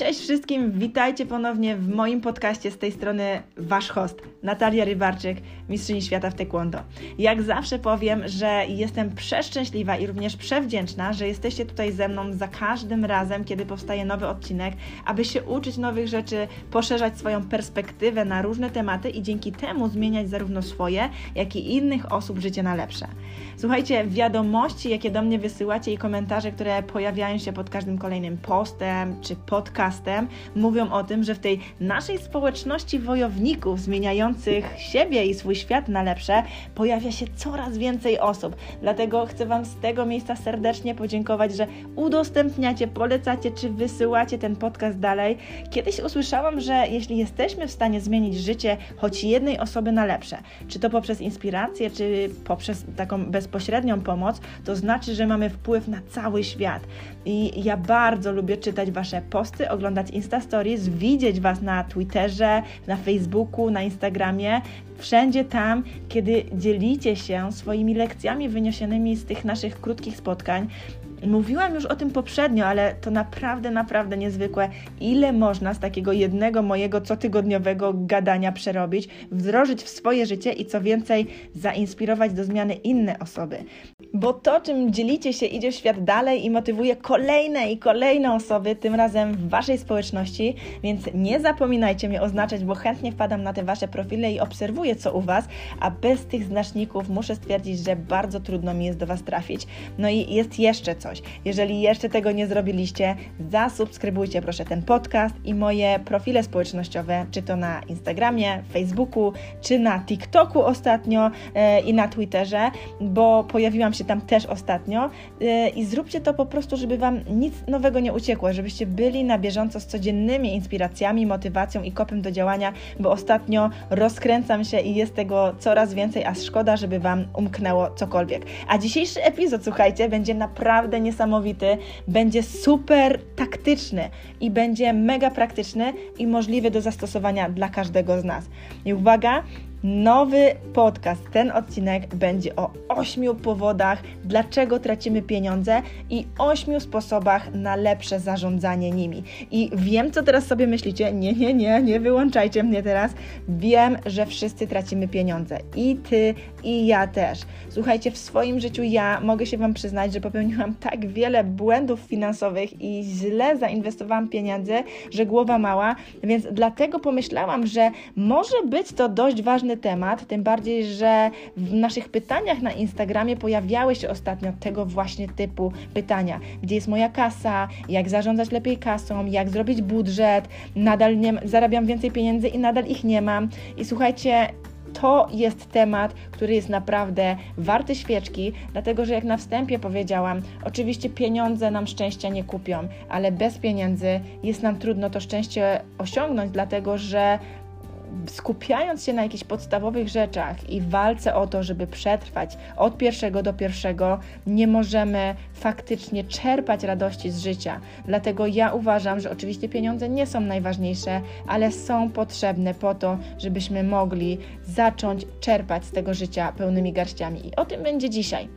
Cześć wszystkim, witajcie ponownie w moim podcaście z tej strony Wasz host, Natalia Rybarczyk, mistrzyni świata w taekwondo. Jak zawsze powiem, że jestem przeszczęśliwa i również przewdzięczna, że jesteście tutaj ze mną za każdym razem, kiedy powstaje nowy odcinek, aby się uczyć nowych rzeczy, poszerzać swoją perspektywę na różne tematy i dzięki temu zmieniać zarówno swoje, jak i innych osób życie na lepsze. Słuchajcie, wiadomości, jakie do mnie wysyłacie i komentarze, które pojawiają się pod każdym kolejnym postem czy podcastem, mówią o tym, że w tej naszej społeczności wojowników zmieniających siebie i swój świat na lepsze pojawia się coraz więcej osób. Dlatego chcę Wam z tego miejsca serdecznie podziękować, że udostępniacie, polecacie czy wysyłacie ten podcast dalej. Kiedyś usłyszałam, że jeśli jesteśmy w stanie zmienić życie choć jednej osoby na lepsze, czy to poprzez inspirację, czy poprzez taką bezpośrednią pomoc, to znaczy, że mamy wpływ na cały świat. I ja bardzo lubię czytać Wasze posty, oglądać Insta Stories, widzieć Was na Twitterze, na Facebooku, na Instagramie, wszędzie tam, kiedy dzielicie się swoimi lekcjami wyniesionymi z tych naszych krótkich spotkań. Mówiłam już o tym poprzednio, ale to naprawdę, naprawdę niezwykłe, ile można z takiego jednego mojego cotygodniowego gadania przerobić, wdrożyć w swoje życie i co więcej, zainspirować do zmiany inne osoby. Bo to, czym dzielicie się, idzie w świat dalej i motywuje kolejne i kolejne osoby, tym razem w Waszej społeczności, więc nie zapominajcie mnie oznaczać, bo chętnie wpadam na te Wasze profile i obserwuję, co u Was, a bez tych znaczników muszę stwierdzić, że bardzo trudno mi jest do Was trafić. No i jest jeszcze coś coś. Jeżeli jeszcze tego nie zrobiliście, zasubskrybujcie proszę ten podcast i moje profile społecznościowe, czy to na Instagramie, Facebooku, czy na TikToku ostatnio e, i na Twitterze, bo pojawiłam się tam też ostatnio e, i zróbcie to po prostu, żeby Wam nic nowego nie uciekło, żebyście byli na bieżąco z codziennymi inspiracjami, motywacją i kopem do działania, bo ostatnio rozkręcam się i jest tego coraz więcej, a szkoda, żeby Wam umknęło cokolwiek. A dzisiejszy epizod, słuchajcie, będzie naprawdę niesamowity, będzie super taktyczny i będzie mega praktyczny i możliwy do zastosowania dla każdego z nas. I uwaga, Nowy podcast, ten odcinek będzie o ośmiu powodach, dlaczego tracimy pieniądze i ośmiu sposobach na lepsze zarządzanie nimi. I wiem, co teraz sobie myślicie. Nie, nie, nie, nie wyłączajcie mnie teraz. Wiem, że wszyscy tracimy pieniądze. I ty, i ja też. Słuchajcie, w swoim życiu ja mogę się Wam przyznać, że popełniłam tak wiele błędów finansowych i źle zainwestowałam pieniądze, że głowa mała, więc dlatego pomyślałam, że może być to dość ważny temat, tym bardziej, że w naszych pytaniach na Instagramie pojawiały się ostatnio tego właśnie typu pytania. Gdzie jest moja kasa? Jak zarządzać lepiej kasą? Jak zrobić budżet? Nadal nie, zarabiam więcej pieniędzy i nadal ich nie mam. I słuchajcie, to jest temat, który jest naprawdę warty świeczki, dlatego że jak na wstępie powiedziałam, oczywiście pieniądze nam szczęścia nie kupią, ale bez pieniędzy jest nam trudno to szczęście osiągnąć, dlatego że skupiając się na jakichś podstawowych rzeczach i walce o to, żeby przetrwać od pierwszego do pierwszego, nie możemy faktycznie czerpać radości z życia. Dlatego ja uważam, że oczywiście pieniądze nie są najważniejsze, ale są potrzebne po to, żebyśmy mogli zacząć czerpać z tego życia pełnymi garściami. I o tym będzie dzisiaj.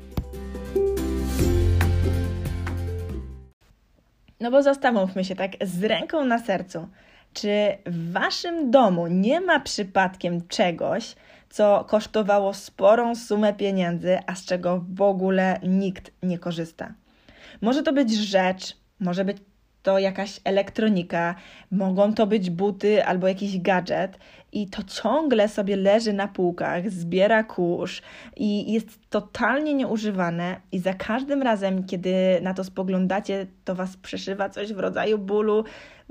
No bo zastanówmy się tak z ręką na sercu. Czy w waszym domu nie ma przypadkiem czegoś, co kosztowało sporą sumę pieniędzy, a z czego w ogóle nikt nie korzysta? Może to być rzecz, może być to jakaś elektronika, mogą to być buty albo jakiś gadżet i to ciągle sobie leży na półkach, zbiera kurz i jest totalnie nieużywane i za każdym razem, kiedy na to spoglądacie, to was przeszywa coś w rodzaju bólu,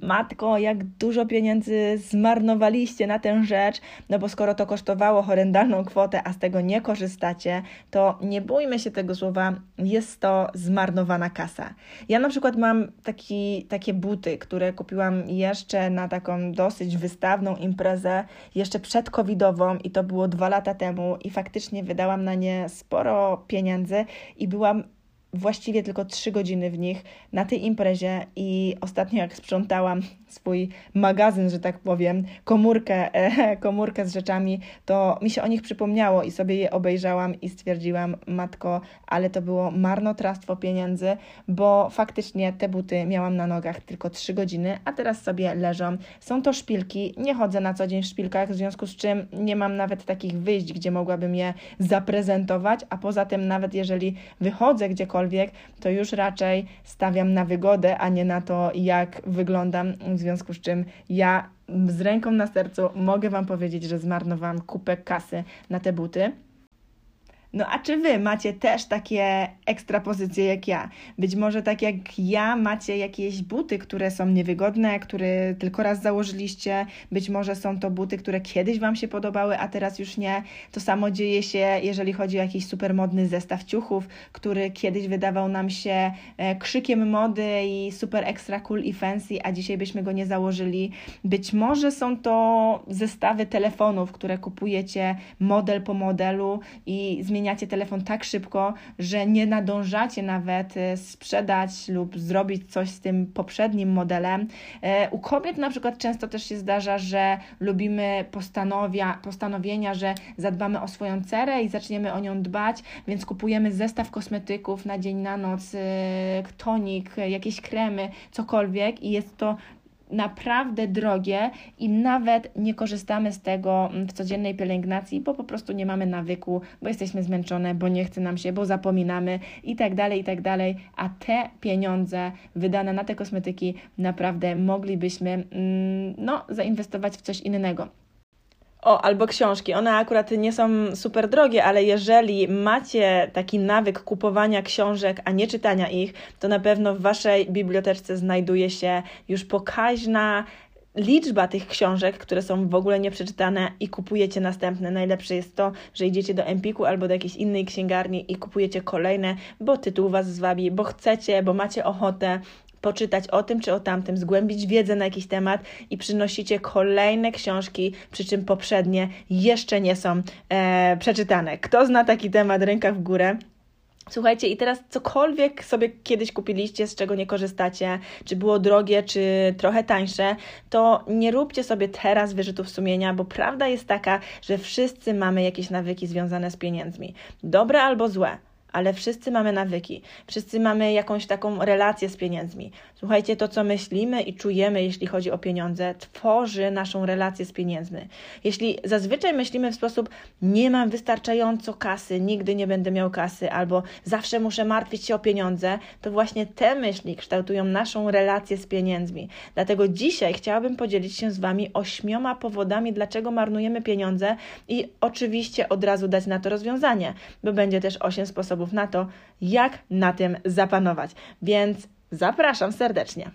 matko, jak dużo pieniędzy zmarnowaliście na tę rzecz, no bo skoro to kosztowało horrendalną kwotę, a z tego nie korzystacie, to nie bójmy się tego słowa, jest to zmarnowana kasa. Ja na przykład mam taki, takie buty, które kupiłam jeszcze na taką dosyć wystawną imprezę, jeszcze przed covidową i to było dwa lata temu i faktycznie wydałam na nie sporo pieniędzy i byłam właściwie tylko 3 godziny w nich na tej imprezie i ostatnio jak sprzątałam swój magazyn, że tak powiem, komórkę, e, komórkę z rzeczami, to mi się o nich przypomniało i sobie je obejrzałam i stwierdziłam, matko, ale to było marnotrawstwo pieniędzy, bo faktycznie te buty miałam na nogach tylko 3 godziny, a teraz sobie leżą. Są to szpilki, nie chodzę na co dzień w szpilkach, w związku z czym nie mam nawet takich wyjść, gdzie mogłabym je zaprezentować, a poza tym nawet jeżeli wychodzę gdziekolwiek, to już raczej stawiam na wygodę, a nie na to, jak wyglądam, w związku z czym ja z ręką na sercu mogę Wam powiedzieć, że zmarnowałam kupę kasy na te buty. No a czy Wy macie też takie ekstra pozycje jak ja? Być może tak jak ja macie jakieś buty, które są niewygodne, które tylko raz założyliście, być może są to buty, które kiedyś Wam się podobały, a teraz już nie. To samo dzieje się, jeżeli chodzi o jakiś super modny zestaw ciuchów, który kiedyś wydawał nam się e, krzykiem mody i super extra cool i fancy, a dzisiaj byśmy go nie założyli. Być może są to zestawy telefonów, które kupujecie model po modelu i zmieniacie zmieniacie telefon tak szybko, że nie nadążacie nawet e, sprzedać lub zrobić coś z tym poprzednim modelem. E, u kobiet na przykład często też się zdarza, że lubimy postanowia, postanowienia, że zadbamy o swoją cerę i zaczniemy o nią dbać, więc kupujemy zestaw kosmetyków na dzień, na noc, e, tonik, jakieś kremy, cokolwiek i jest to naprawdę drogie i nawet nie korzystamy z tego w codziennej pielęgnacji, bo po prostu nie mamy nawyku, bo jesteśmy zmęczone, bo nie chce nam się, bo zapominamy i tak dalej, i tak dalej. A te pieniądze wydane na te kosmetyki naprawdę moglibyśmy mm, no, zainwestować w coś innego. O, albo książki. One akurat nie są super drogie, ale jeżeli macie taki nawyk kupowania książek, a nie czytania ich, to na pewno w Waszej biblioteczce znajduje się już pokaźna liczba tych książek, które są w ogóle nieprzeczytane i kupujecie następne. Najlepsze jest to, że idziecie do Empiku albo do jakiejś innej księgarni i kupujecie kolejne, bo tytuł Was zwabi, bo chcecie, bo macie ochotę poczytać o tym czy o tamtym, zgłębić wiedzę na jakiś temat i przynosicie kolejne książki, przy czym poprzednie jeszcze nie są e, przeczytane. Kto zna taki temat, ręka w górę. Słuchajcie, i teraz cokolwiek sobie kiedyś kupiliście, z czego nie korzystacie, czy było drogie, czy trochę tańsze, to nie róbcie sobie teraz wyrzutów sumienia, bo prawda jest taka, że wszyscy mamy jakieś nawyki związane z pieniędzmi, dobre albo złe ale wszyscy mamy nawyki, wszyscy mamy jakąś taką relację z pieniędzmi. Słuchajcie, to co myślimy i czujemy, jeśli chodzi o pieniądze, tworzy naszą relację z pieniędzmi. Jeśli zazwyczaj myślimy w sposób nie mam wystarczająco kasy, nigdy nie będę miał kasy, albo zawsze muszę martwić się o pieniądze, to właśnie te myśli kształtują naszą relację z pieniędzmi. Dlatego dzisiaj chciałabym podzielić się z Wami ośmioma powodami, dlaczego marnujemy pieniądze i oczywiście od razu dać na to rozwiązanie, bo będzie też osiem sposobów sposobów na to, jak na tym zapanować. Więc zapraszam serdecznie.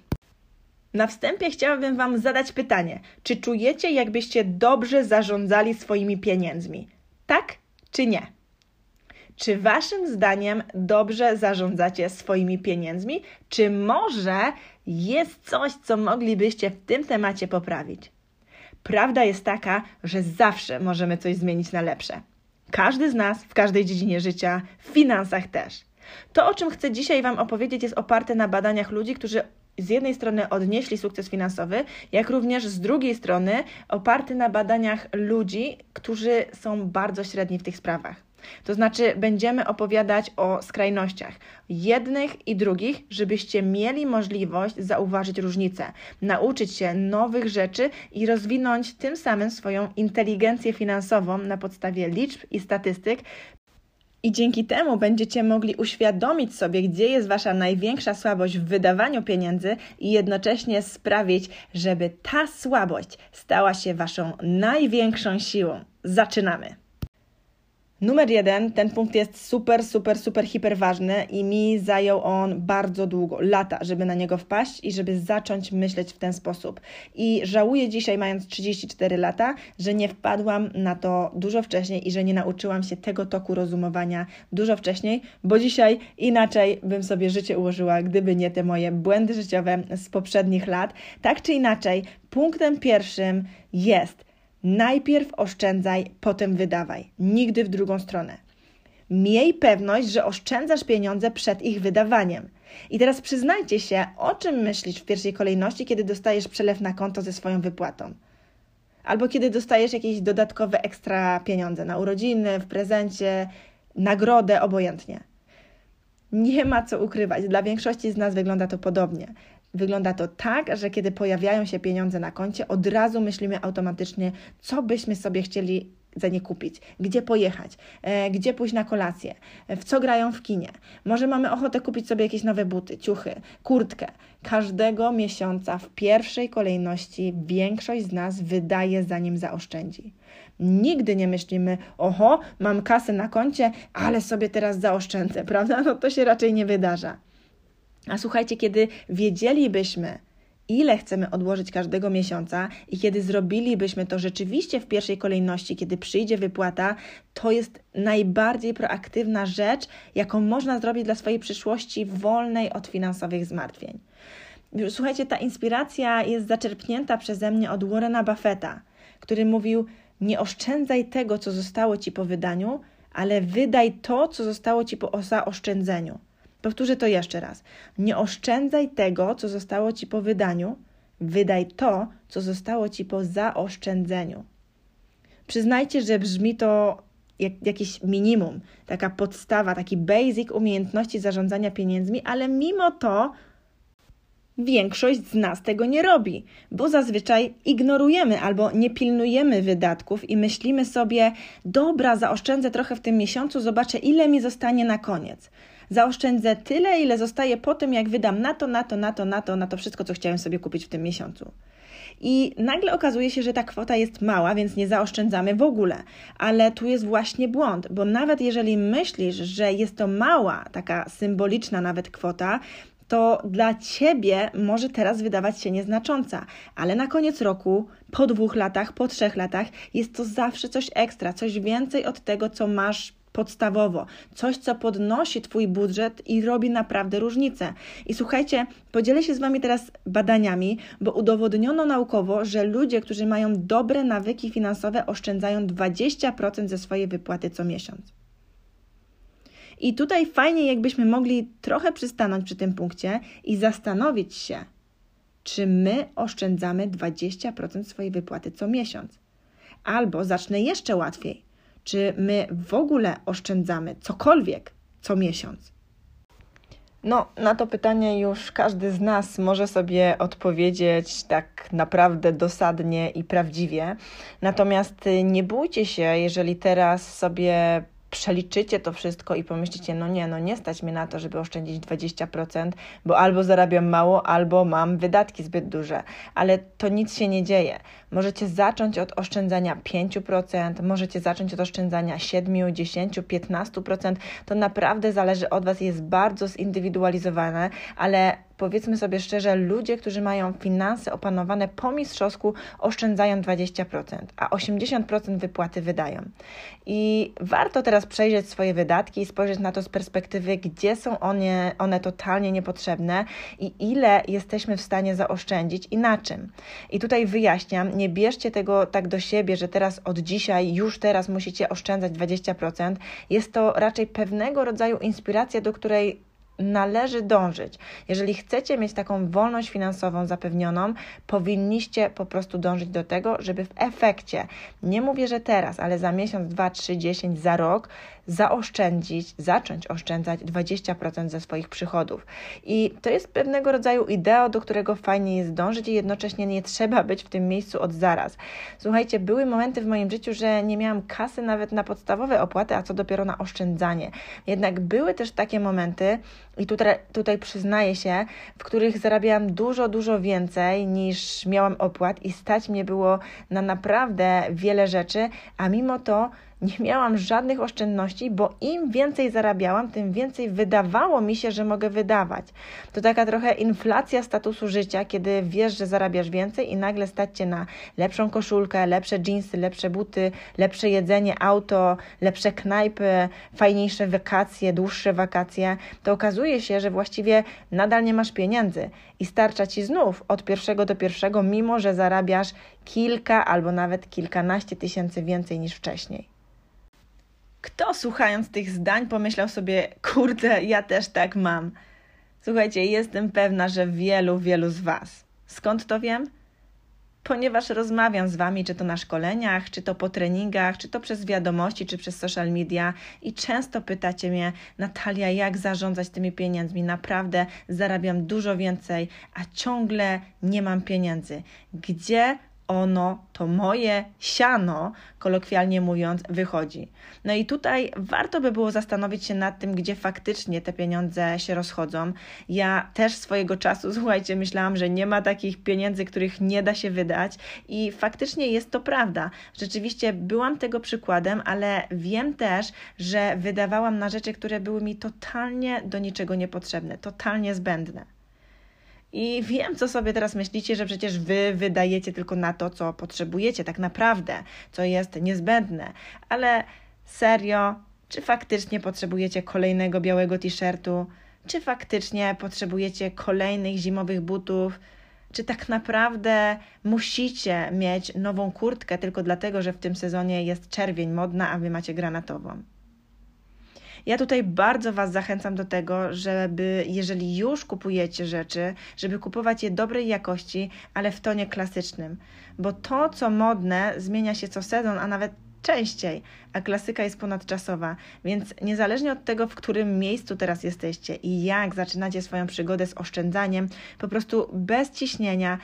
Na wstępie chciałabym Wam zadać pytanie: czy czujecie, jakbyście dobrze zarządzali swoimi pieniędzmi? Tak czy nie? Czy Waszym zdaniem dobrze zarządzacie swoimi pieniędzmi? Czy może jest coś, co moglibyście w tym temacie poprawić? Prawda jest taka, że zawsze możemy coś zmienić na lepsze. Każdy z nas w każdej dziedzinie życia, w finansach też. To, o czym chcę dzisiaj Wam opowiedzieć, jest oparte na badaniach ludzi, którzy z jednej strony odnieśli sukces finansowy, jak również z drugiej strony oparty na badaniach ludzi, którzy są bardzo średni w tych sprawach. To znaczy, będziemy opowiadać o skrajnościach jednych i drugich, żebyście mieli możliwość zauważyć różnice, nauczyć się nowych rzeczy i rozwinąć tym samym swoją inteligencję finansową na podstawie liczb i statystyk. I dzięki temu będziecie mogli uświadomić sobie, gdzie jest Wasza największa słabość w wydawaniu pieniędzy i jednocześnie sprawić, żeby ta słabość stała się Waszą największą siłą. Zaczynamy! Numer jeden, ten punkt jest super, super, super, hiper ważny i mi zajął on bardzo długo, lata, żeby na niego wpaść i żeby zacząć myśleć w ten sposób. I żałuję dzisiaj, mając 34 lata, że nie wpadłam na to dużo wcześniej i że nie nauczyłam się tego toku rozumowania dużo wcześniej, bo dzisiaj inaczej bym sobie życie ułożyła, gdyby nie te moje błędy życiowe z poprzednich lat. Tak czy inaczej, punktem pierwszym jest Najpierw oszczędzaj, potem wydawaj. Nigdy w drugą stronę. Miej pewność, że oszczędzasz pieniądze przed ich wydawaniem. I teraz przyznajcie się, o czym myślisz w pierwszej kolejności, kiedy dostajesz przelew na konto ze swoją wypłatą. Albo kiedy dostajesz jakieś dodatkowe ekstra pieniądze na urodziny, w prezencie, nagrodę, obojętnie. Nie ma co ukrywać. Dla większości z nas wygląda to podobnie. Wygląda to tak, że kiedy pojawiają się pieniądze na koncie, od razu myślimy automatycznie, co byśmy sobie chcieli za nie kupić, gdzie pojechać, e, gdzie pójść na kolację, w co grają w kinie. Może mamy ochotę kupić sobie jakieś nowe buty, ciuchy, kurtkę. Każdego miesiąca w pierwszej kolejności większość z nas wydaje zanim zaoszczędzi. Nigdy nie myślimy, oho, mam kasę na koncie, ale sobie teraz zaoszczędzę, prawda? No to się raczej nie wydarza. A słuchajcie, kiedy wiedzielibyśmy, ile chcemy odłożyć każdego miesiąca i kiedy zrobilibyśmy to rzeczywiście w pierwszej kolejności, kiedy przyjdzie wypłata, to jest najbardziej proaktywna rzecz, jaką można zrobić dla swojej przyszłości wolnej od finansowych zmartwień. Słuchajcie, ta inspiracja jest zaczerpnięta przeze mnie od Warrena Buffetta, który mówił: Nie oszczędzaj tego, co zostało ci po wydaniu, ale wydaj to, co zostało ci po zaoszczędzeniu. Powtórzę to jeszcze raz. Nie oszczędzaj tego, co zostało ci po wydaniu, wydaj to, co zostało ci po zaoszczędzeniu. Przyznajcie, że brzmi to jak jakieś minimum, taka podstawa, taki basic umiejętności zarządzania pieniędzmi, ale mimo to większość z nas tego nie robi, bo zazwyczaj ignorujemy albo nie pilnujemy wydatków i myślimy sobie: dobra, zaoszczędzę trochę w tym miesiącu, zobaczę, ile mi zostanie na koniec zaoszczędzę tyle, ile zostaje po tym, jak wydam na to, na to, na to, na to, na to wszystko, co chciałem sobie kupić w tym miesiącu. I nagle okazuje się, że ta kwota jest mała, więc nie zaoszczędzamy w ogóle. Ale tu jest właśnie błąd, bo nawet jeżeli myślisz, że jest to mała, taka symboliczna nawet kwota, to dla ciebie może teraz wydawać się nieznacząca, ale na koniec roku, po dwóch latach, po trzech latach, jest to zawsze coś ekstra, coś więcej od tego, co masz podstawowo, coś, co podnosi Twój budżet i robi naprawdę różnicę. I słuchajcie, podzielę się z Wami teraz badaniami, bo udowodniono naukowo, że ludzie, którzy mają dobre nawyki finansowe, oszczędzają 20% ze swojej wypłaty co miesiąc. I tutaj fajnie, jakbyśmy mogli trochę przystanąć przy tym punkcie i zastanowić się, czy my oszczędzamy 20% swojej wypłaty co miesiąc. Albo zacznę jeszcze łatwiej czy my w ogóle oszczędzamy cokolwiek co miesiąc? No, na to pytanie już każdy z nas może sobie odpowiedzieć tak naprawdę dosadnie i prawdziwie. Natomiast nie bójcie się, jeżeli teraz sobie przeliczycie to wszystko i pomyślicie, no nie, no nie stać mnie na to, żeby oszczędzić 20%, bo albo zarabiam mało, albo mam wydatki zbyt duże, ale to nic się nie dzieje. Możecie zacząć od oszczędzania 5%, możecie zacząć od oszczędzania 7, 10, 15%. To naprawdę zależy od Was, jest bardzo zindywidualizowane, ale powiedzmy sobie szczerze, ludzie, którzy mają finanse opanowane po mistrzowsku, oszczędzają 20%, a 80% wypłaty wydają. I warto teraz przejrzeć swoje wydatki i spojrzeć na to z perspektywy, gdzie są one, one totalnie niepotrzebne i ile jesteśmy w stanie zaoszczędzić i na czym. I tutaj wyjaśniam, nie bierzcie tego tak do siebie, że teraz od dzisiaj, już teraz musicie oszczędzać 20%. Jest to raczej pewnego rodzaju inspiracja, do której należy dążyć. Jeżeli chcecie mieć taką wolność finansową zapewnioną, powinniście po prostu dążyć do tego, żeby w efekcie, nie mówię, że teraz, ale za miesiąc, dwa, trzy, dziesięć, za rok, zaoszczędzić, zacząć oszczędzać 20% ze swoich przychodów. I to jest pewnego rodzaju idea, do którego fajnie jest dążyć i jednocześnie nie trzeba być w tym miejscu od zaraz. Słuchajcie, były momenty w moim życiu, że nie miałam kasy nawet na podstawowe opłaty, a co dopiero na oszczędzanie. Jednak były też takie momenty, i tutaj, tutaj przyznaję się, w których zarabiałam dużo, dużo więcej niż miałam opłat i stać mnie było na naprawdę wiele rzeczy, a mimo to nie miałam żadnych oszczędności, bo im więcej zarabiałam, tym więcej wydawało mi się, że mogę wydawać. To taka trochę inflacja statusu życia, kiedy wiesz, że zarabiasz więcej i nagle stać cię na lepszą koszulkę, lepsze jeansy, lepsze buty, lepsze jedzenie, auto, lepsze knajpy, fajniejsze wakacje, dłuższe wakacje. To okazuje się, że właściwie nadal nie masz pieniędzy i starcza ci znów od pierwszego do pierwszego, mimo że zarabiasz kilka albo nawet kilkanaście tysięcy więcej niż wcześniej. Kto słuchając tych zdań pomyślał sobie, kurde, ja też tak mam? Słuchajcie, jestem pewna, że wielu, wielu z Was. Skąd to wiem? Ponieważ rozmawiam z Wami, czy to na szkoleniach, czy to po treningach, czy to przez wiadomości, czy przez social media, i często pytacie mnie, Natalia, jak zarządzać tymi pieniędzmi? Naprawdę zarabiam dużo więcej, a ciągle nie mam pieniędzy. Gdzie ono, to moje siano, kolokwialnie mówiąc, wychodzi. No i tutaj warto by było zastanowić się nad tym, gdzie faktycznie te pieniądze się rozchodzą. Ja też swojego czasu, słuchajcie, myślałam, że nie ma takich pieniędzy, których nie da się wydać, i faktycznie jest to prawda. Rzeczywiście byłam tego przykładem, ale wiem też, że wydawałam na rzeczy, które były mi totalnie do niczego niepotrzebne, totalnie zbędne. I wiem, co sobie teraz myślicie, że przecież wy wydajecie tylko na to, co potrzebujecie tak naprawdę, co jest niezbędne. Ale serio, czy faktycznie potrzebujecie kolejnego białego t-shirtu? Czy faktycznie potrzebujecie kolejnych zimowych butów? Czy tak naprawdę musicie mieć nową kurtkę tylko dlatego, że w tym sezonie jest czerwień modna, a wy macie granatową? Ja tutaj bardzo Was zachęcam do tego, żeby jeżeli już kupujecie rzeczy, żeby kupować je dobrej jakości, ale w tonie klasycznym, bo to, co modne, zmienia się co sezon, a nawet częściej, a klasyka jest ponadczasowa, więc niezależnie od tego, w którym miejscu teraz jesteście i jak zaczynacie swoją przygodę z oszczędzaniem, po prostu bez ciśnienia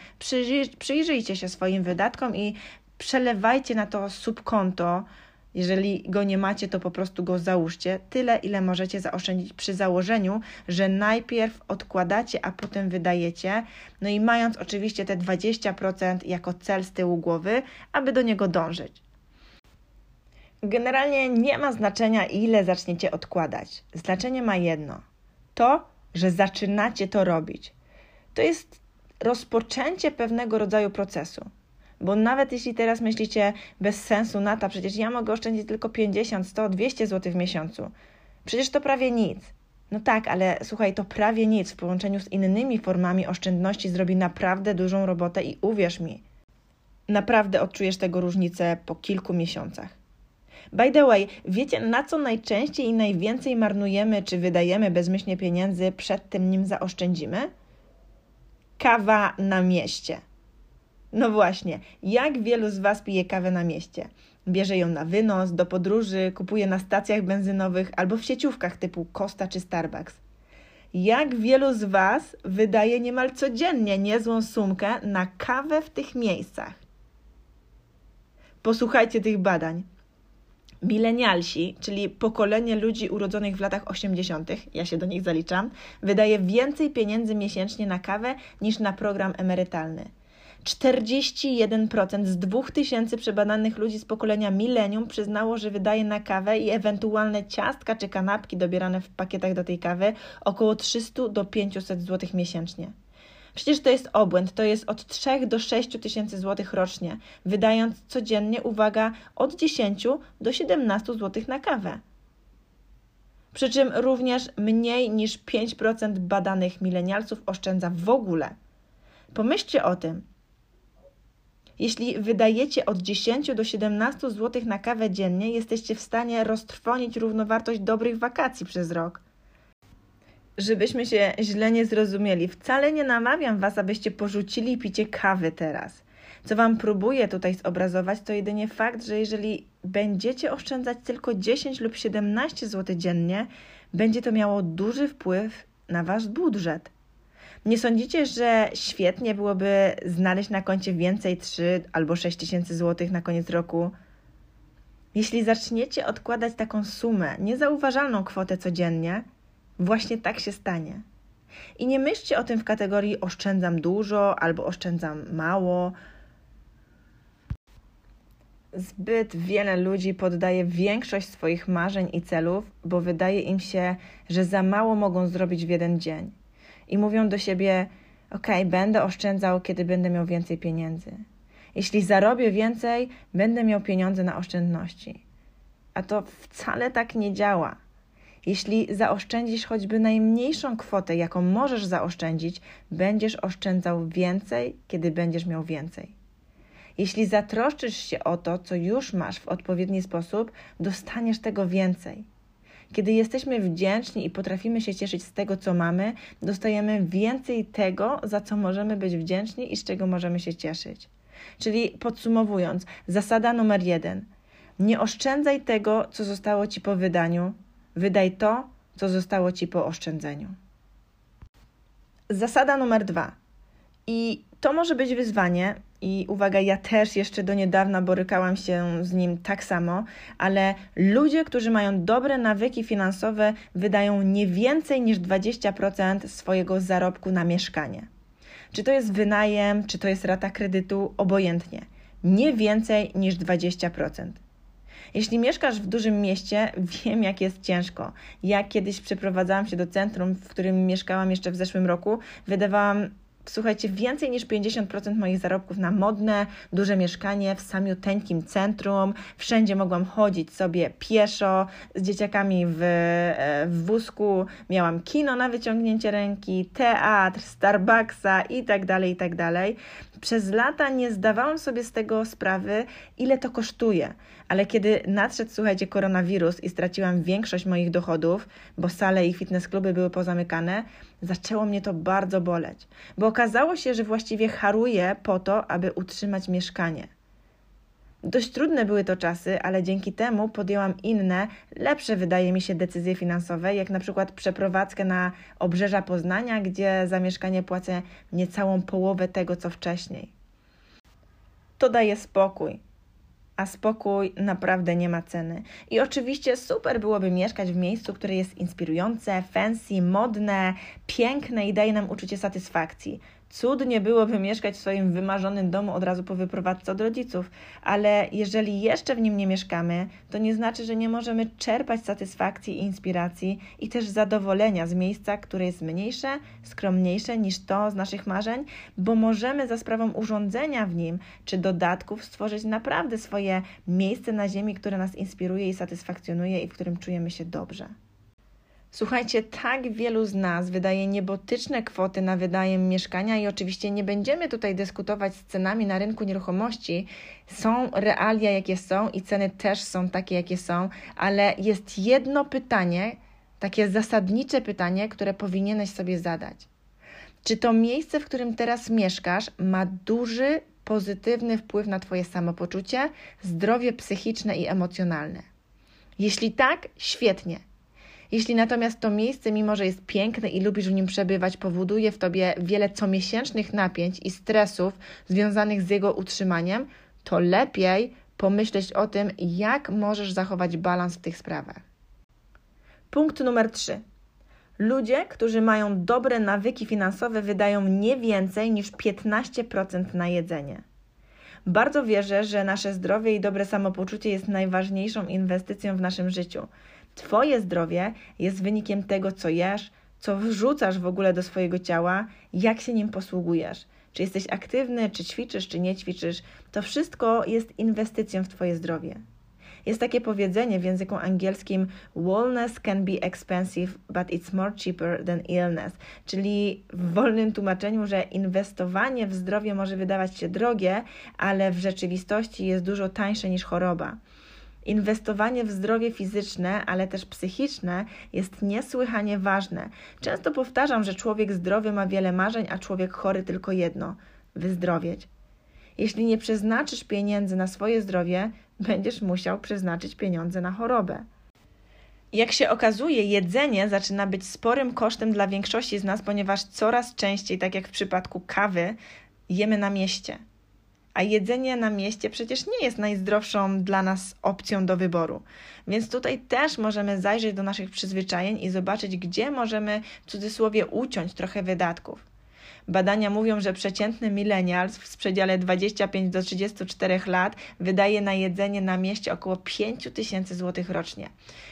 przyjrzyjcie się swoim wydatkom i przelewajcie na to subkonto jeżeli go nie macie, to po prostu go załóżcie. Tyle, ile możecie zaoszczędzić przy założeniu, że najpierw odkładacie, a potem wydajecie. No i mając oczywiście te 20% jako cel z tyłu głowy, aby do niego dążyć. Generalnie nie ma znaczenia, ile zaczniecie odkładać. Znaczenie ma jedno: to, że zaczynacie to robić. To jest rozpoczęcie pewnego rodzaju procesu. Bo nawet jeśli teraz myślicie bez sensu na to, przecież ja mogę oszczędzić tylko 50, 100, 200 zł w miesiącu. Przecież to prawie nic. No tak, ale słuchaj, to prawie nic w połączeniu z innymi formami oszczędności zrobi naprawdę dużą robotę i uwierz mi, naprawdę odczujesz tego różnicę po kilku miesiącach. By the way, wiecie na co najczęściej i najwięcej marnujemy czy wydajemy bezmyślnie pieniędzy przed tym, nim zaoszczędzimy? Kawa na mieście. No właśnie, jak wielu z Was pije kawę na mieście? Bierze ją na wynos, do podróży, kupuje na stacjach benzynowych albo w sieciówkach typu Costa czy Starbucks. Jak wielu z Was wydaje niemal codziennie niezłą sumkę na kawę w tych miejscach? Posłuchajcie tych badań. Milenialsi, czyli pokolenie ludzi urodzonych w latach 80., ja się do nich zaliczam, wydaje więcej pieniędzy miesięcznie na kawę niż na program emerytalny. 41% z 2000 przebadanych ludzi z pokolenia milenium przyznało, że wydaje na kawę i ewentualne ciastka czy kanapki dobierane w pakietach do tej kawy około 300 do 500 zł miesięcznie. Przecież to jest obłęd, to jest od 3 do 6 tysięcy złotych rocznie, wydając codziennie, uwaga, od 10 do 17 zł na kawę. Przy czym również mniej niż 5% badanych milenialców oszczędza w ogóle. Pomyślcie o tym, jeśli wydajecie od 10 do 17 zł na kawę dziennie, jesteście w stanie roztrwonić równowartość dobrych wakacji przez rok. Żebyśmy się źle nie zrozumieli, wcale nie namawiam Was, abyście porzucili picie kawy teraz. Co Wam próbuję tutaj zobrazować, to jedynie fakt, że jeżeli będziecie oszczędzać tylko 10 lub 17 zł dziennie, będzie to miało duży wpływ na Wasz budżet. Nie sądzicie, że świetnie byłoby znaleźć na koncie więcej 3 albo 6 tysięcy złotych na koniec roku? Jeśli zaczniecie odkładać taką sumę, niezauważalną kwotę codziennie, właśnie tak się stanie. I nie myślcie o tym w kategorii oszczędzam dużo albo oszczędzam mało. Zbyt wiele ludzi poddaje większość swoich marzeń i celów, bo wydaje im się, że za mało mogą zrobić w jeden dzień i mówią do siebie: OK, będę oszczędzał, kiedy będę miał więcej pieniędzy. Jeśli zarobię więcej, będę miał pieniądze na oszczędności. A to wcale tak nie działa. Jeśli zaoszczędzisz choćby najmniejszą kwotę, jaką możesz zaoszczędzić, będziesz oszczędzał więcej, kiedy będziesz miał więcej. Jeśli zatroszczysz się o to, co już masz w odpowiedni sposób, dostaniesz tego więcej. Kiedy jesteśmy wdzięczni i potrafimy się cieszyć z tego, co mamy, dostajemy więcej tego, za co możemy być wdzięczni i z czego możemy się cieszyć. Czyli podsumowując, zasada numer jeden: nie oszczędzaj tego, co zostało ci po wydaniu, wydaj to, co zostało ci po oszczędzeniu. Zasada numer dwa. I to może być wyzwanie, i uwaga, ja też jeszcze do niedawna borykałam się z nim tak samo, ale ludzie, którzy mają dobre nawyki finansowe, wydają nie więcej niż 20% swojego zarobku na mieszkanie. Czy to jest wynajem, czy to jest rata kredytu, obojętnie. Nie więcej niż 20%. Jeśli mieszkasz w dużym mieście, wiem, jak jest ciężko. Ja kiedyś przeprowadzałam się do centrum, w którym mieszkałam jeszcze w zeszłym roku, wydawałam słuchajcie, więcej niż 50% moich zarobków na modne, duże mieszkanie w samiuteńkim centrum. Wszędzie mogłam chodzić sobie pieszo, z dzieciakami w, e, w wózku. Miałam kino na wyciągnięcie ręki, teatr, Starbucksa i tak dalej, i tak dalej. Przez lata nie zdawałam sobie z tego sprawy, ile to kosztuje. Ale kiedy nadszedł, słuchajcie, koronawirus i straciłam większość moich dochodów, bo sale i fitness kluby były pozamykane, zaczęło mnie to bardzo boleć, bo okazało się, że właściwie haruję po to, aby utrzymać mieszkanie. Dość trudne były to czasy, ale dzięki temu podjęłam inne, lepsze wydaje mi się decyzje finansowe, jak na przykład przeprowadzkę na obrzeża Poznania, gdzie za mieszkanie płacę niecałą połowę tego, co wcześniej. To daje spokój, a spokój naprawdę nie ma ceny. I oczywiście super byłoby mieszkać w miejscu, które jest inspirujące, fancy, modne, piękne i daje nam uczucie satysfakcji. Cudnie byłoby mieszkać w swoim wymarzonym domu od razu po wyprowadzce od rodziców, ale jeżeli jeszcze w nim nie mieszkamy, to nie znaczy, że nie możemy czerpać satysfakcji i inspiracji i też zadowolenia z miejsca, które jest mniejsze, skromniejsze niż to z naszych marzeń, bo możemy za sprawą urządzenia w nim czy dodatków stworzyć naprawdę swoje miejsce na ziemi, które nas inspiruje i satysfakcjonuje i w którym czujemy się dobrze. Słuchajcie, tak wielu z nas wydaje niebotyczne kwoty na wydajem mieszkania i oczywiście nie będziemy tutaj dyskutować z cenami na rynku nieruchomości. Są realia, jakie są i ceny też są takie, jakie są, ale jest jedno pytanie, takie zasadnicze pytanie, które powinieneś sobie zadać. Czy to miejsce, w którym teraz mieszkasz, ma duży, pozytywny wpływ na Twoje samopoczucie, zdrowie psychiczne i emocjonalne? Jeśli tak, świetnie jeśli natomiast to miejsce, mimo że jest piękne i lubisz w nim przebywać, powoduje w tobie wiele comiesięcznych napięć i stresów związanych z jego utrzymaniem, to lepiej pomyśleć o tym, jak możesz zachować balans w tych sprawach. Punkt numer 3. Ludzie, którzy mają dobre nawyki finansowe, wydają nie więcej niż 15% na jedzenie. Bardzo wierzę, że nasze zdrowie i dobre samopoczucie jest najważniejszą inwestycją w naszym życiu. Twoje zdrowie jest wynikiem tego, co jesz, co wrzucasz w ogóle do swojego ciała, jak się nim posługujesz. Czy jesteś aktywny, czy ćwiczysz, czy nie ćwiczysz, to wszystko jest inwestycją w Twoje zdrowie. Jest takie powiedzenie w języku angielskim: Wellness can be expensive, but it's more cheaper than illness. Czyli w wolnym tłumaczeniu, że inwestowanie w zdrowie może wydawać się drogie, ale w rzeczywistości jest dużo tańsze niż choroba. Inwestowanie w zdrowie fizyczne, ale też psychiczne jest niesłychanie ważne. Często powtarzam, że człowiek zdrowy ma wiele marzeń, a człowiek chory tylko jedno wyzdrowieć. Jeśli nie przeznaczysz pieniędzy na swoje zdrowie, będziesz musiał przeznaczyć pieniądze na chorobę. Jak się okazuje, jedzenie zaczyna być sporym kosztem dla większości z nas, ponieważ coraz częściej, tak jak w przypadku kawy, jemy na mieście a jedzenie na mieście przecież nie jest najzdrowszą dla nas opcją do wyboru. Więc tutaj też możemy zajrzeć do naszych przyzwyczajeń i zobaczyć, gdzie możemy w cudzysłowie uciąć trochę wydatków. Badania mówią, że przeciętny milenial w przedziale 25 do 34 lat wydaje na jedzenie na mieście około 5 tysięcy złotych rocznie.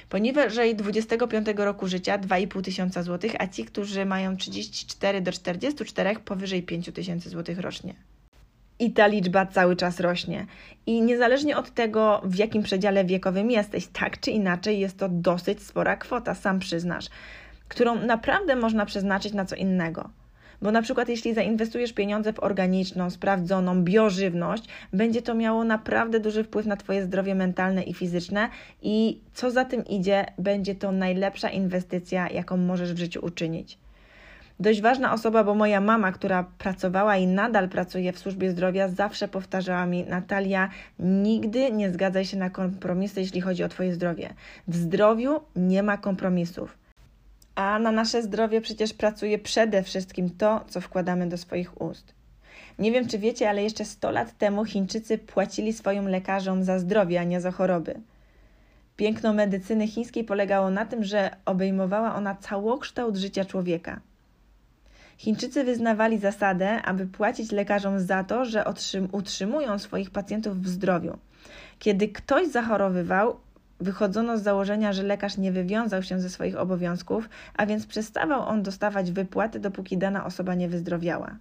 Poniżej 25 roku życia 2,5 tysiąca złotych, a ci, którzy mają 34 do 44 powyżej 5 tysięcy złotych rocznie i ta liczba cały czas rośnie. I niezależnie od tego, w jakim przedziale wiekowym jesteś, tak czy inaczej jest to dosyć spora kwota, sam przyznasz, którą naprawdę można przeznaczyć na co innego. Bo na przykład jeśli zainwestujesz pieniądze w organiczną, sprawdzoną biożywność, będzie to miało naprawdę duży wpływ na Twoje zdrowie mentalne i fizyczne i co za tym idzie, będzie to najlepsza inwestycja, jaką możesz w życiu uczynić dość ważna osoba, bo moja mama, która pracowała i nadal pracuje w służbie zdrowia, zawsze powtarzała mi: Natalia, nigdy nie zgadzaj się na kompromisy, jeśli chodzi o Twoje zdrowie. W zdrowiu nie ma kompromisów. A na nasze zdrowie przecież pracuje przede wszystkim to, co wkładamy do swoich ust. Nie wiem, czy wiecie, ale jeszcze 100 lat temu Chińczycy płacili swoim lekarzom za zdrowie, a nie za choroby. Piękno medycyny chińskiej polegało na tym, że obejmowała ona całokształt życia człowieka. Chińczycy wyznawali zasadę, aby płacić lekarzom za to, że utrzymują swoich pacjentów w zdrowiu. Kiedy ktoś zachorowywał, wychodzono z założenia, że lekarz nie wywiązał się ze swoich obowiązków, a więc przestawał on dostawać wypłaty, dopóki dana osoba nie wyzdrowiała.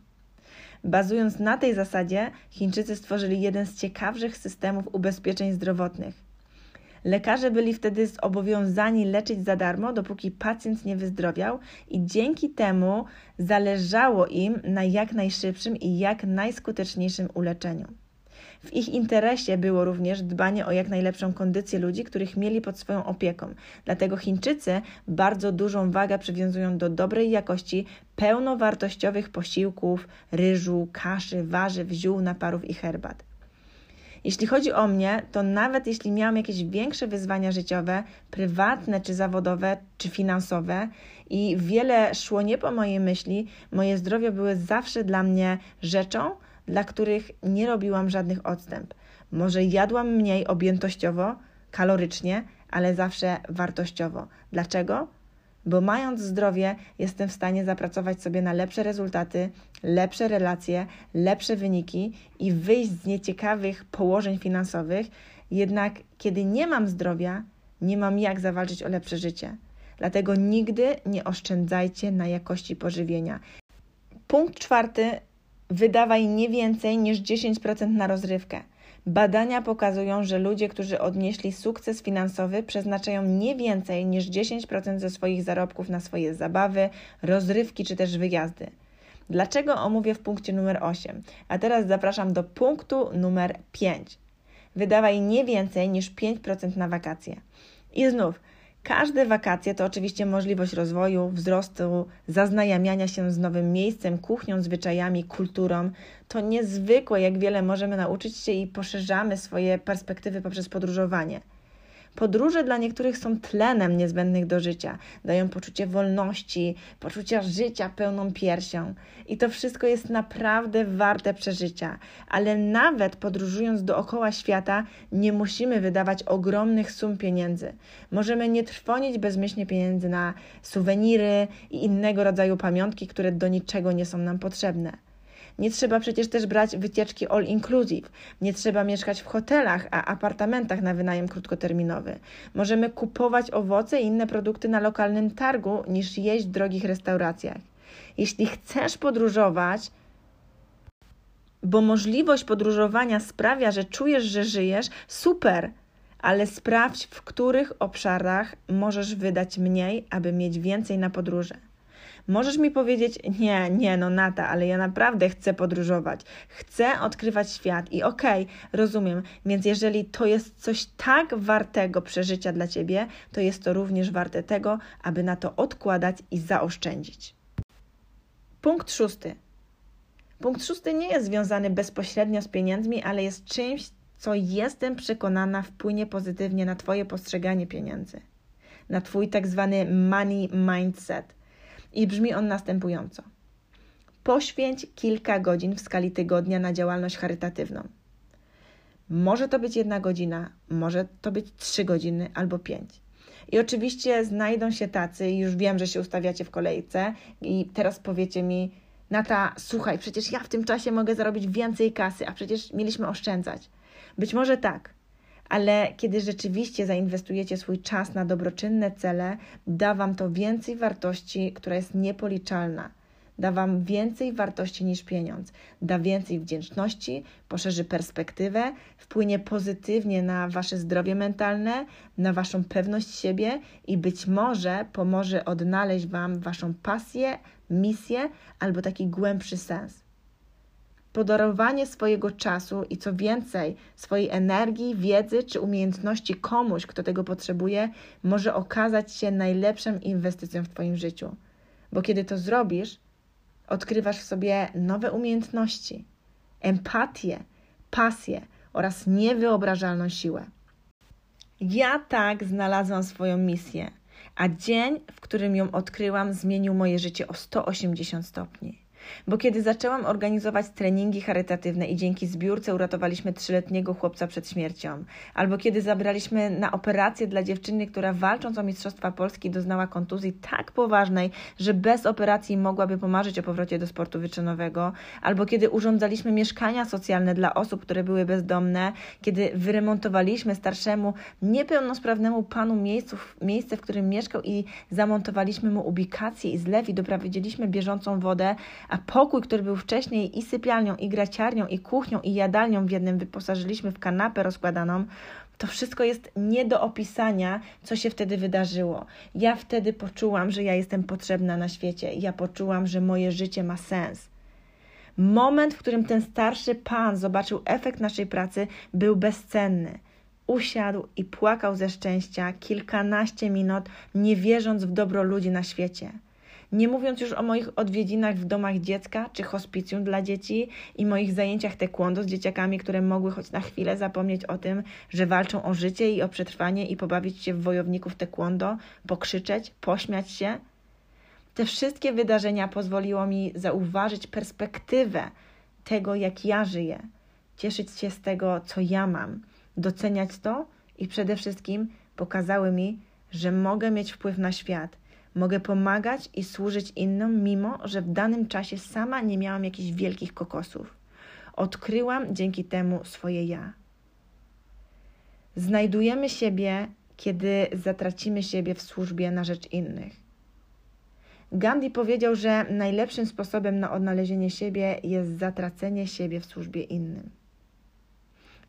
Bazując na tej zasadzie, Chińczycy stworzyli jeden z ciekawszych systemów ubezpieczeń zdrowotnych. Lekarze byli wtedy zobowiązani leczyć za darmo, dopóki pacjent nie wyzdrowiał, i dzięki temu zależało im na jak najszybszym i jak najskuteczniejszym uleczeniu. W ich interesie było również dbanie o jak najlepszą kondycję ludzi, których mieli pod swoją opieką. Dlatego Chińczycy bardzo dużą wagę przywiązują do dobrej jakości pełnowartościowych posiłków, ryżu, kaszy, warzyw, ziół, naparów i herbat. Jeśli chodzi o mnie, to nawet jeśli miałam jakieś większe wyzwania życiowe, prywatne czy zawodowe, czy finansowe i wiele szło nie po mojej myśli, moje zdrowie były zawsze dla mnie rzeczą, dla których nie robiłam żadnych odstęp. Może jadłam mniej objętościowo, kalorycznie, ale zawsze wartościowo. Dlaczego? Bo mając zdrowie, jestem w stanie zapracować sobie na lepsze rezultaty, lepsze relacje, lepsze wyniki i wyjść z nieciekawych położeń finansowych. Jednak kiedy nie mam zdrowia, nie mam jak zawalczyć o lepsze życie. Dlatego nigdy nie oszczędzajcie na jakości pożywienia. Punkt czwarty. Wydawaj nie więcej niż 10% na rozrywkę. Badania pokazują, że ludzie, którzy odnieśli sukces finansowy, przeznaczają nie więcej niż 10% ze swoich zarobków na swoje zabawy, rozrywki czy też wyjazdy. Dlaczego omówię w punkcie numer 8? A teraz zapraszam do punktu numer 5. Wydawaj nie więcej niż 5% na wakacje. I znów, Każde wakacje to oczywiście możliwość rozwoju, wzrostu, zaznajamiania się z nowym miejscem, kuchnią, zwyczajami, kulturą. To niezwykłe, jak wiele możemy nauczyć się i poszerzamy swoje perspektywy poprzez podróżowanie. Podróże dla niektórych są tlenem niezbędnych do życia, dają poczucie wolności, poczucia życia pełną piersią. I to wszystko jest naprawdę warte przeżycia. Ale nawet podróżując dookoła świata, nie musimy wydawać ogromnych sum pieniędzy. Możemy nie trwonić bezmyślnie pieniędzy na suweniry i innego rodzaju pamiątki, które do niczego nie są nam potrzebne. Nie trzeba przecież też brać wycieczki all inclusive. Nie trzeba mieszkać w hotelach, a apartamentach na wynajem krótkoterminowy. Możemy kupować owoce i inne produkty na lokalnym targu niż jeść w drogich restauracjach. Jeśli chcesz podróżować, bo możliwość podróżowania sprawia, że czujesz, że żyjesz, super, ale sprawdź, w których obszarach możesz wydać mniej, aby mieć więcej na podróże. Możesz mi powiedzieć, nie, nie, no Nata, ale ja naprawdę chcę podróżować, chcę odkrywać świat i okej, okay, rozumiem, więc jeżeli to jest coś tak wartego przeżycia dla ciebie, to jest to również warte tego, aby na to odkładać i zaoszczędzić. Punkt szósty. Punkt szósty nie jest związany bezpośrednio z pieniędzmi, ale jest czymś, co jestem przekonana wpłynie pozytywnie na Twoje postrzeganie pieniędzy, na Twój tak zwany money mindset i brzmi on następująco. Poświęć kilka godzin w skali tygodnia na działalność charytatywną. Może to być jedna godzina, może to być trzy godziny albo pięć. I oczywiście znajdą się tacy, już wiem, że się ustawiacie w kolejce, i teraz powiecie mi, Nata, słuchaj, przecież ja w tym czasie mogę zarobić więcej kasy, a przecież mieliśmy oszczędzać. Być może tak, ale kiedy rzeczywiście zainwestujecie swój czas na dobroczynne cele, da Wam to więcej wartości, która jest niepoliczalna. da Wam więcej wartości niż pieniądz, da więcej wdzięczności, poszerzy perspektywę, wpłynie pozytywnie na Wasze zdrowie mentalne, na Waszą pewność siebie i być może pomoże odnaleźć Wam Waszą pasję, misję albo taki głębszy sens. Podarowanie swojego czasu i co więcej, swojej energii, wiedzy czy umiejętności komuś, kto tego potrzebuje, może okazać się najlepszą inwestycją w Twoim życiu. Bo kiedy to zrobisz, odkrywasz w sobie nowe umiejętności, empatię, pasję oraz niewyobrażalną siłę. Ja tak znalazłam swoją misję, a dzień, w którym ją odkryłam, zmienił moje życie o 180 stopni. Bo kiedy zaczęłam organizować treningi charytatywne i dzięki zbiórce uratowaliśmy trzyletniego chłopca przed śmiercią, albo kiedy zabraliśmy na operację dla dziewczyny, która walcząc o Mistrzostwa Polski doznała kontuzji tak poważnej, że bez operacji mogłaby pomarzyć o powrocie do sportu wyczynowego, albo kiedy urządzaliśmy mieszkania socjalne dla osób, które były bezdomne, kiedy wyremontowaliśmy starszemu, niepełnosprawnemu panu miejsców, miejsce, w którym mieszkał i zamontowaliśmy mu ubikację i zlew i doprowadziliśmy bieżącą wodę, a pokój, który był wcześniej i sypialnią, i graciarnią, i kuchnią, i jadalnią w jednym, wyposażyliśmy w kanapę rozkładaną, to wszystko jest nie do opisania, co się wtedy wydarzyło. Ja wtedy poczułam, że ja jestem potrzebna na świecie. Ja poczułam, że moje życie ma sens. Moment, w którym ten starszy pan zobaczył efekt naszej pracy, był bezcenny. Usiadł i płakał ze szczęścia kilkanaście minut, nie wierząc w dobro ludzi na świecie. Nie mówiąc już o moich odwiedzinach w domach dziecka czy hospicjum dla dzieci i moich zajęciach taekwondo z dzieciakami, które mogły choć na chwilę zapomnieć o tym, że walczą o życie i o przetrwanie i pobawić się w wojowników taekwondo, pokrzyczeć, pośmiać się. Te wszystkie wydarzenia pozwoliło mi zauważyć perspektywę tego, jak ja żyję, cieszyć się z tego, co ja mam, doceniać to i przede wszystkim pokazały mi, że mogę mieć wpływ na świat, Mogę pomagać i służyć innym, mimo że w danym czasie sama nie miałam jakichś wielkich kokosów. Odkryłam dzięki temu swoje ja. Znajdujemy siebie, kiedy zatracimy siebie w służbie na rzecz innych. Gandhi powiedział, że najlepszym sposobem na odnalezienie siebie jest zatracenie siebie w służbie innym.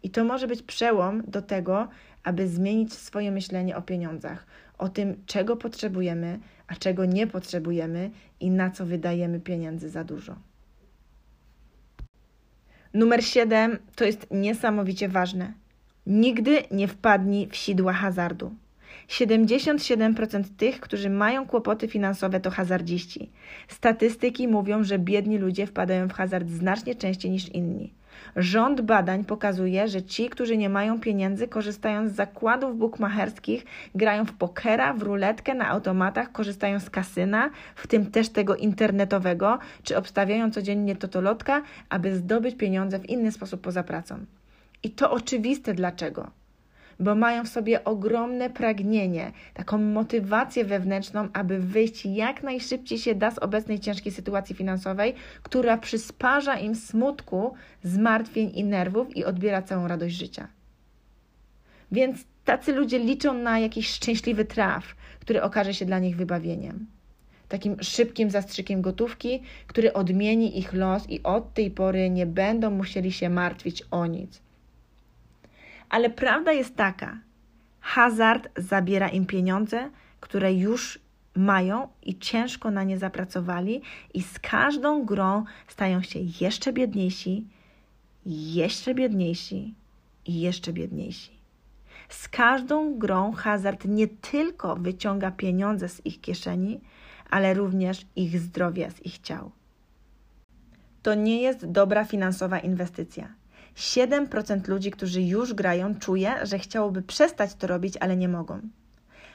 I to może być przełom do tego, aby zmienić swoje myślenie o pieniądzach, o tym, czego potrzebujemy, a czego nie potrzebujemy i na co wydajemy pieniędzy za dużo. Numer 7 to jest niesamowicie ważne. Nigdy nie wpadnij w sidła hazardu. 77% tych, którzy mają kłopoty finansowe, to hazardziści. Statystyki mówią, że biedni ludzie wpadają w hazard znacznie częściej niż inni. Rząd badań pokazuje, że ci, którzy nie mają pieniędzy, korzystają z zakładów bukmacherskich, grają w pokera, w ruletkę, na automatach, korzystają z kasyna, w tym też tego internetowego, czy obstawiają codziennie totolotka, aby zdobyć pieniądze w inny sposób poza pracą. I to oczywiste dlaczego bo mają w sobie ogromne pragnienie, taką motywację wewnętrzną, aby wyjść jak najszybciej się da z obecnej ciężkiej sytuacji finansowej, która przysparza im smutku, zmartwień i nerwów i odbiera całą radość życia. Więc tacy ludzie liczą na jakiś szczęśliwy traf, który okaże się dla nich wybawieniem. Takim szybkim zastrzykiem gotówki, który odmieni ich los i od tej pory nie będą musieli się martwić o nic. Ale prawda jest taka: hazard zabiera im pieniądze, które już mają i ciężko na nie zapracowali, i z każdą grą stają się jeszcze biedniejsi, jeszcze biedniejsi i jeszcze biedniejsi. Z każdą grą hazard nie tylko wyciąga pieniądze z ich kieszeni, ale również ich zdrowie z ich ciał. To nie jest dobra finansowa inwestycja. 7% ludzi, którzy już grają, czuje, że chciałoby przestać to robić, ale nie mogą.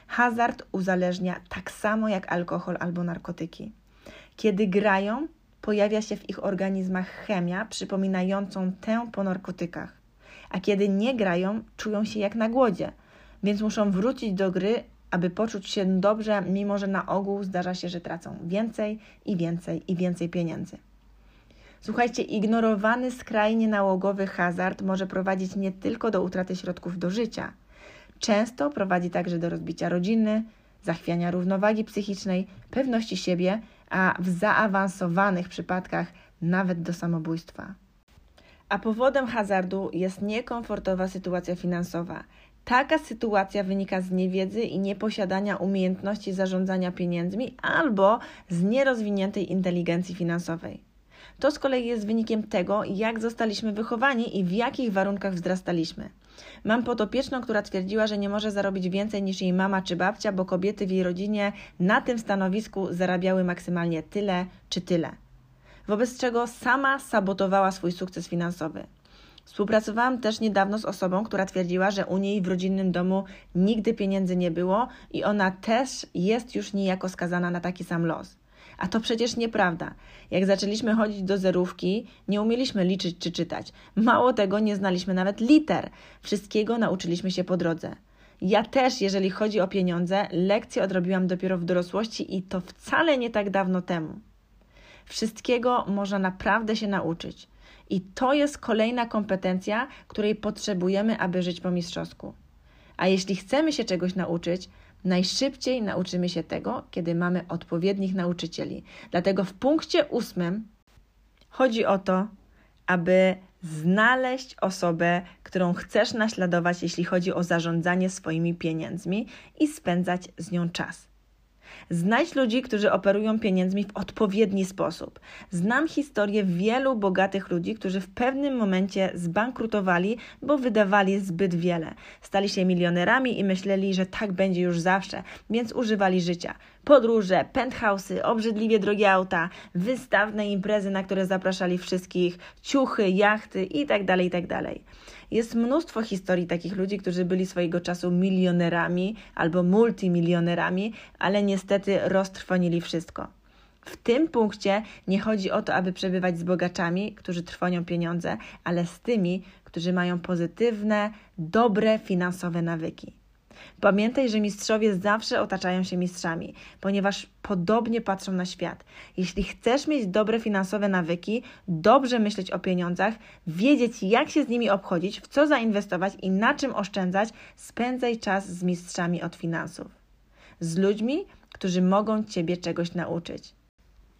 Hazard uzależnia tak samo jak alkohol albo narkotyki. Kiedy grają, pojawia się w ich organizmach chemia przypominającą tę po narkotykach, a kiedy nie grają, czują się jak na głodzie, więc muszą wrócić do gry, aby poczuć się dobrze, mimo że na ogół zdarza się, że tracą więcej i więcej i więcej pieniędzy. Słuchajcie, ignorowany skrajnie nałogowy hazard może prowadzić nie tylko do utraty środków do życia. Często prowadzi także do rozbicia rodziny, zachwiania równowagi psychicznej, pewności siebie, a w zaawansowanych przypadkach nawet do samobójstwa. A powodem hazardu jest niekomfortowa sytuacja finansowa. Taka sytuacja wynika z niewiedzy i nieposiadania umiejętności zarządzania pieniędzmi albo z nierozwiniętej inteligencji finansowej. To z kolei jest wynikiem tego, jak zostaliśmy wychowani i w jakich warunkach wzrastaliśmy. Mam podopieczną, która twierdziła, że nie może zarobić więcej niż jej mama czy babcia, bo kobiety w jej rodzinie na tym stanowisku zarabiały maksymalnie tyle czy tyle. Wobec czego sama sabotowała swój sukces finansowy. Współpracowałam też niedawno z osobą, która twierdziła, że u niej w rodzinnym domu nigdy pieniędzy nie było i ona też jest już niejako skazana na taki sam los. A to przecież nieprawda. Jak zaczęliśmy chodzić do zerówki, nie umieliśmy liczyć czy czytać. Mało tego, nie znaliśmy nawet liter. Wszystkiego nauczyliśmy się po drodze. Ja też, jeżeli chodzi o pieniądze, lekcje odrobiłam dopiero w dorosłości i to wcale nie tak dawno temu. Wszystkiego można naprawdę się nauczyć. I to jest kolejna kompetencja, której potrzebujemy, aby żyć po mistrzowsku. A jeśli chcemy się czegoś nauczyć, najszybciej nauczymy się tego, kiedy mamy odpowiednich nauczycieli. Dlatego w punkcie ósmym chodzi o to, aby znaleźć osobę, którą chcesz naśladować, jeśli chodzi o zarządzanie swoimi pieniędzmi i spędzać z nią czas. Znajdź ludzi, którzy operują pieniędzmi w odpowiedni sposób. Znam historię wielu bogatych ludzi, którzy w pewnym momencie zbankrutowali, bo wydawali zbyt wiele. Stali się milionerami i myśleli, że tak będzie już zawsze, więc używali życia. Podróże, penthouse'y, obrzydliwie drogie auta, wystawne imprezy, na które zapraszali wszystkich, ciuchy, jachty itd., tak itd. Tak jest mnóstwo historii takich ludzi, którzy byli swojego czasu milionerami albo multimilionerami, ale niestety roztrwonili wszystko. W tym punkcie nie chodzi o to, aby przebywać z bogaczami, którzy trwonią pieniądze, ale z tymi, którzy mają pozytywne, dobre finansowe nawyki. Pamiętaj, że mistrzowie zawsze otaczają się mistrzami, ponieważ podobnie patrzą na świat. Jeśli chcesz mieć dobre finansowe nawyki, dobrze myśleć o pieniądzach, wiedzieć jak się z nimi obchodzić, w co zainwestować i na czym oszczędzać, spędzaj czas z mistrzami od finansów. Z ludźmi, którzy mogą Ciebie czegoś nauczyć.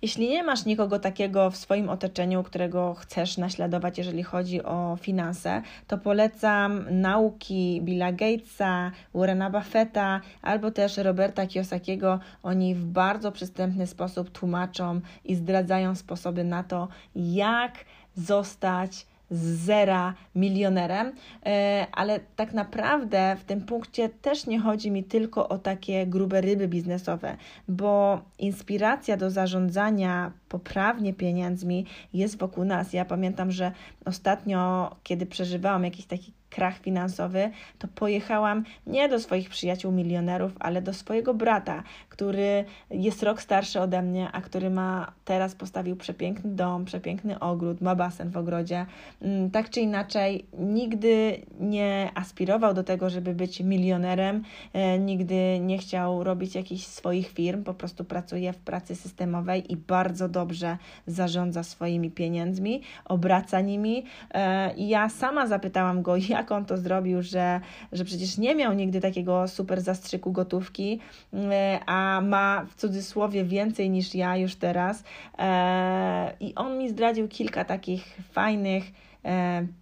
Jeśli nie masz nikogo takiego w swoim otoczeniu, którego chcesz naśladować, jeżeli chodzi o finanse, to polecam nauki Billa Gatesa, Warrena Buffetta albo też Roberta Kiyosakiego. Oni w bardzo przystępny sposób tłumaczą i zdradzają sposoby na to, jak zostać z zera milionerem, e, ale tak naprawdę w tym punkcie też nie chodzi mi tylko o takie grube ryby biznesowe, bo inspiracja do zarządzania poprawnie pieniędzmi jest wokół nas. Ja pamiętam, że ostatnio, kiedy przeżywałam jakiś taki krach finansowy, to pojechałam nie do swoich przyjaciół milionerów, ale do swojego brata, który jest rok starszy ode mnie, a który ma teraz postawił przepiękny dom, przepiękny ogród, ma basen w ogrodzie. Mm, tak czy inaczej, nigdy nie aspirował do tego, żeby być milionerem, e, nigdy nie chciał robić jakichś swoich firm, po prostu pracuje w pracy systemowej i bardzo dobrze zarządza swoimi pieniędzmi, obraca nimi. E, I ja sama zapytałam go, jak on to zrobił, że, że przecież nie miał nigdy takiego super zastrzyku gotówki, e, a ma w cudzysłowie więcej niż ja już teraz. E, I on mi zdradził kilka takich fajnych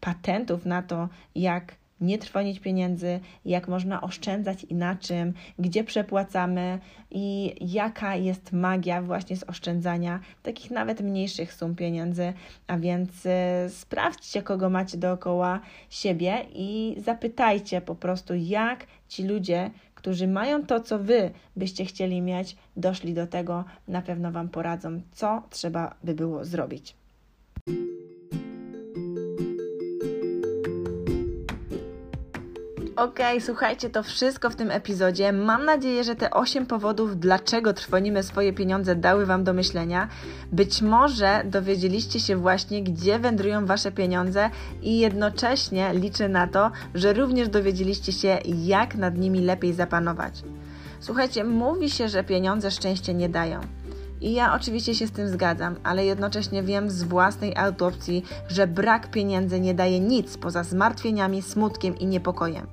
patentów na to, jak nie trwonić pieniędzy, jak można oszczędzać i na czym, gdzie przepłacamy i jaka jest magia właśnie z oszczędzania takich nawet mniejszych sum pieniędzy. A więc y, sprawdźcie, kogo macie dookoła siebie i zapytajcie po prostu, jak ci ludzie, którzy mają to, co wy byście chcieli mieć, doszli do tego, na pewno wam poradzą, co trzeba by było zrobić. Ok, słuchajcie, to wszystko w tym epizodzie. Mam nadzieję, że te 8 powodów, dlaczego trwonimy swoje pieniądze, dały Wam do myślenia. Być może dowiedzieliście się właśnie, gdzie wędrują Wasze pieniądze i jednocześnie liczę na to, że również dowiedzieliście się, jak nad nimi lepiej zapanować. Słuchajcie, mówi się, że pieniądze szczęście nie dają. I ja oczywiście się z tym zgadzam, ale jednocześnie wiem z własnej autopsji, że brak pieniędzy nie daje nic poza zmartwieniami, smutkiem i niepokojem.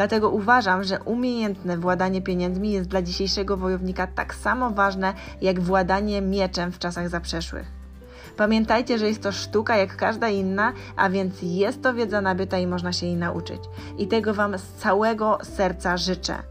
Dlatego uważam, że umiejętne władanie pieniędzmi jest dla dzisiejszego wojownika tak samo ważne jak władanie mieczem w czasach zaprzeszłych. Pamiętajcie, że jest to sztuka jak każda inna, a więc jest to wiedza nabyta i można się jej nauczyć. I tego Wam z całego serca życzę.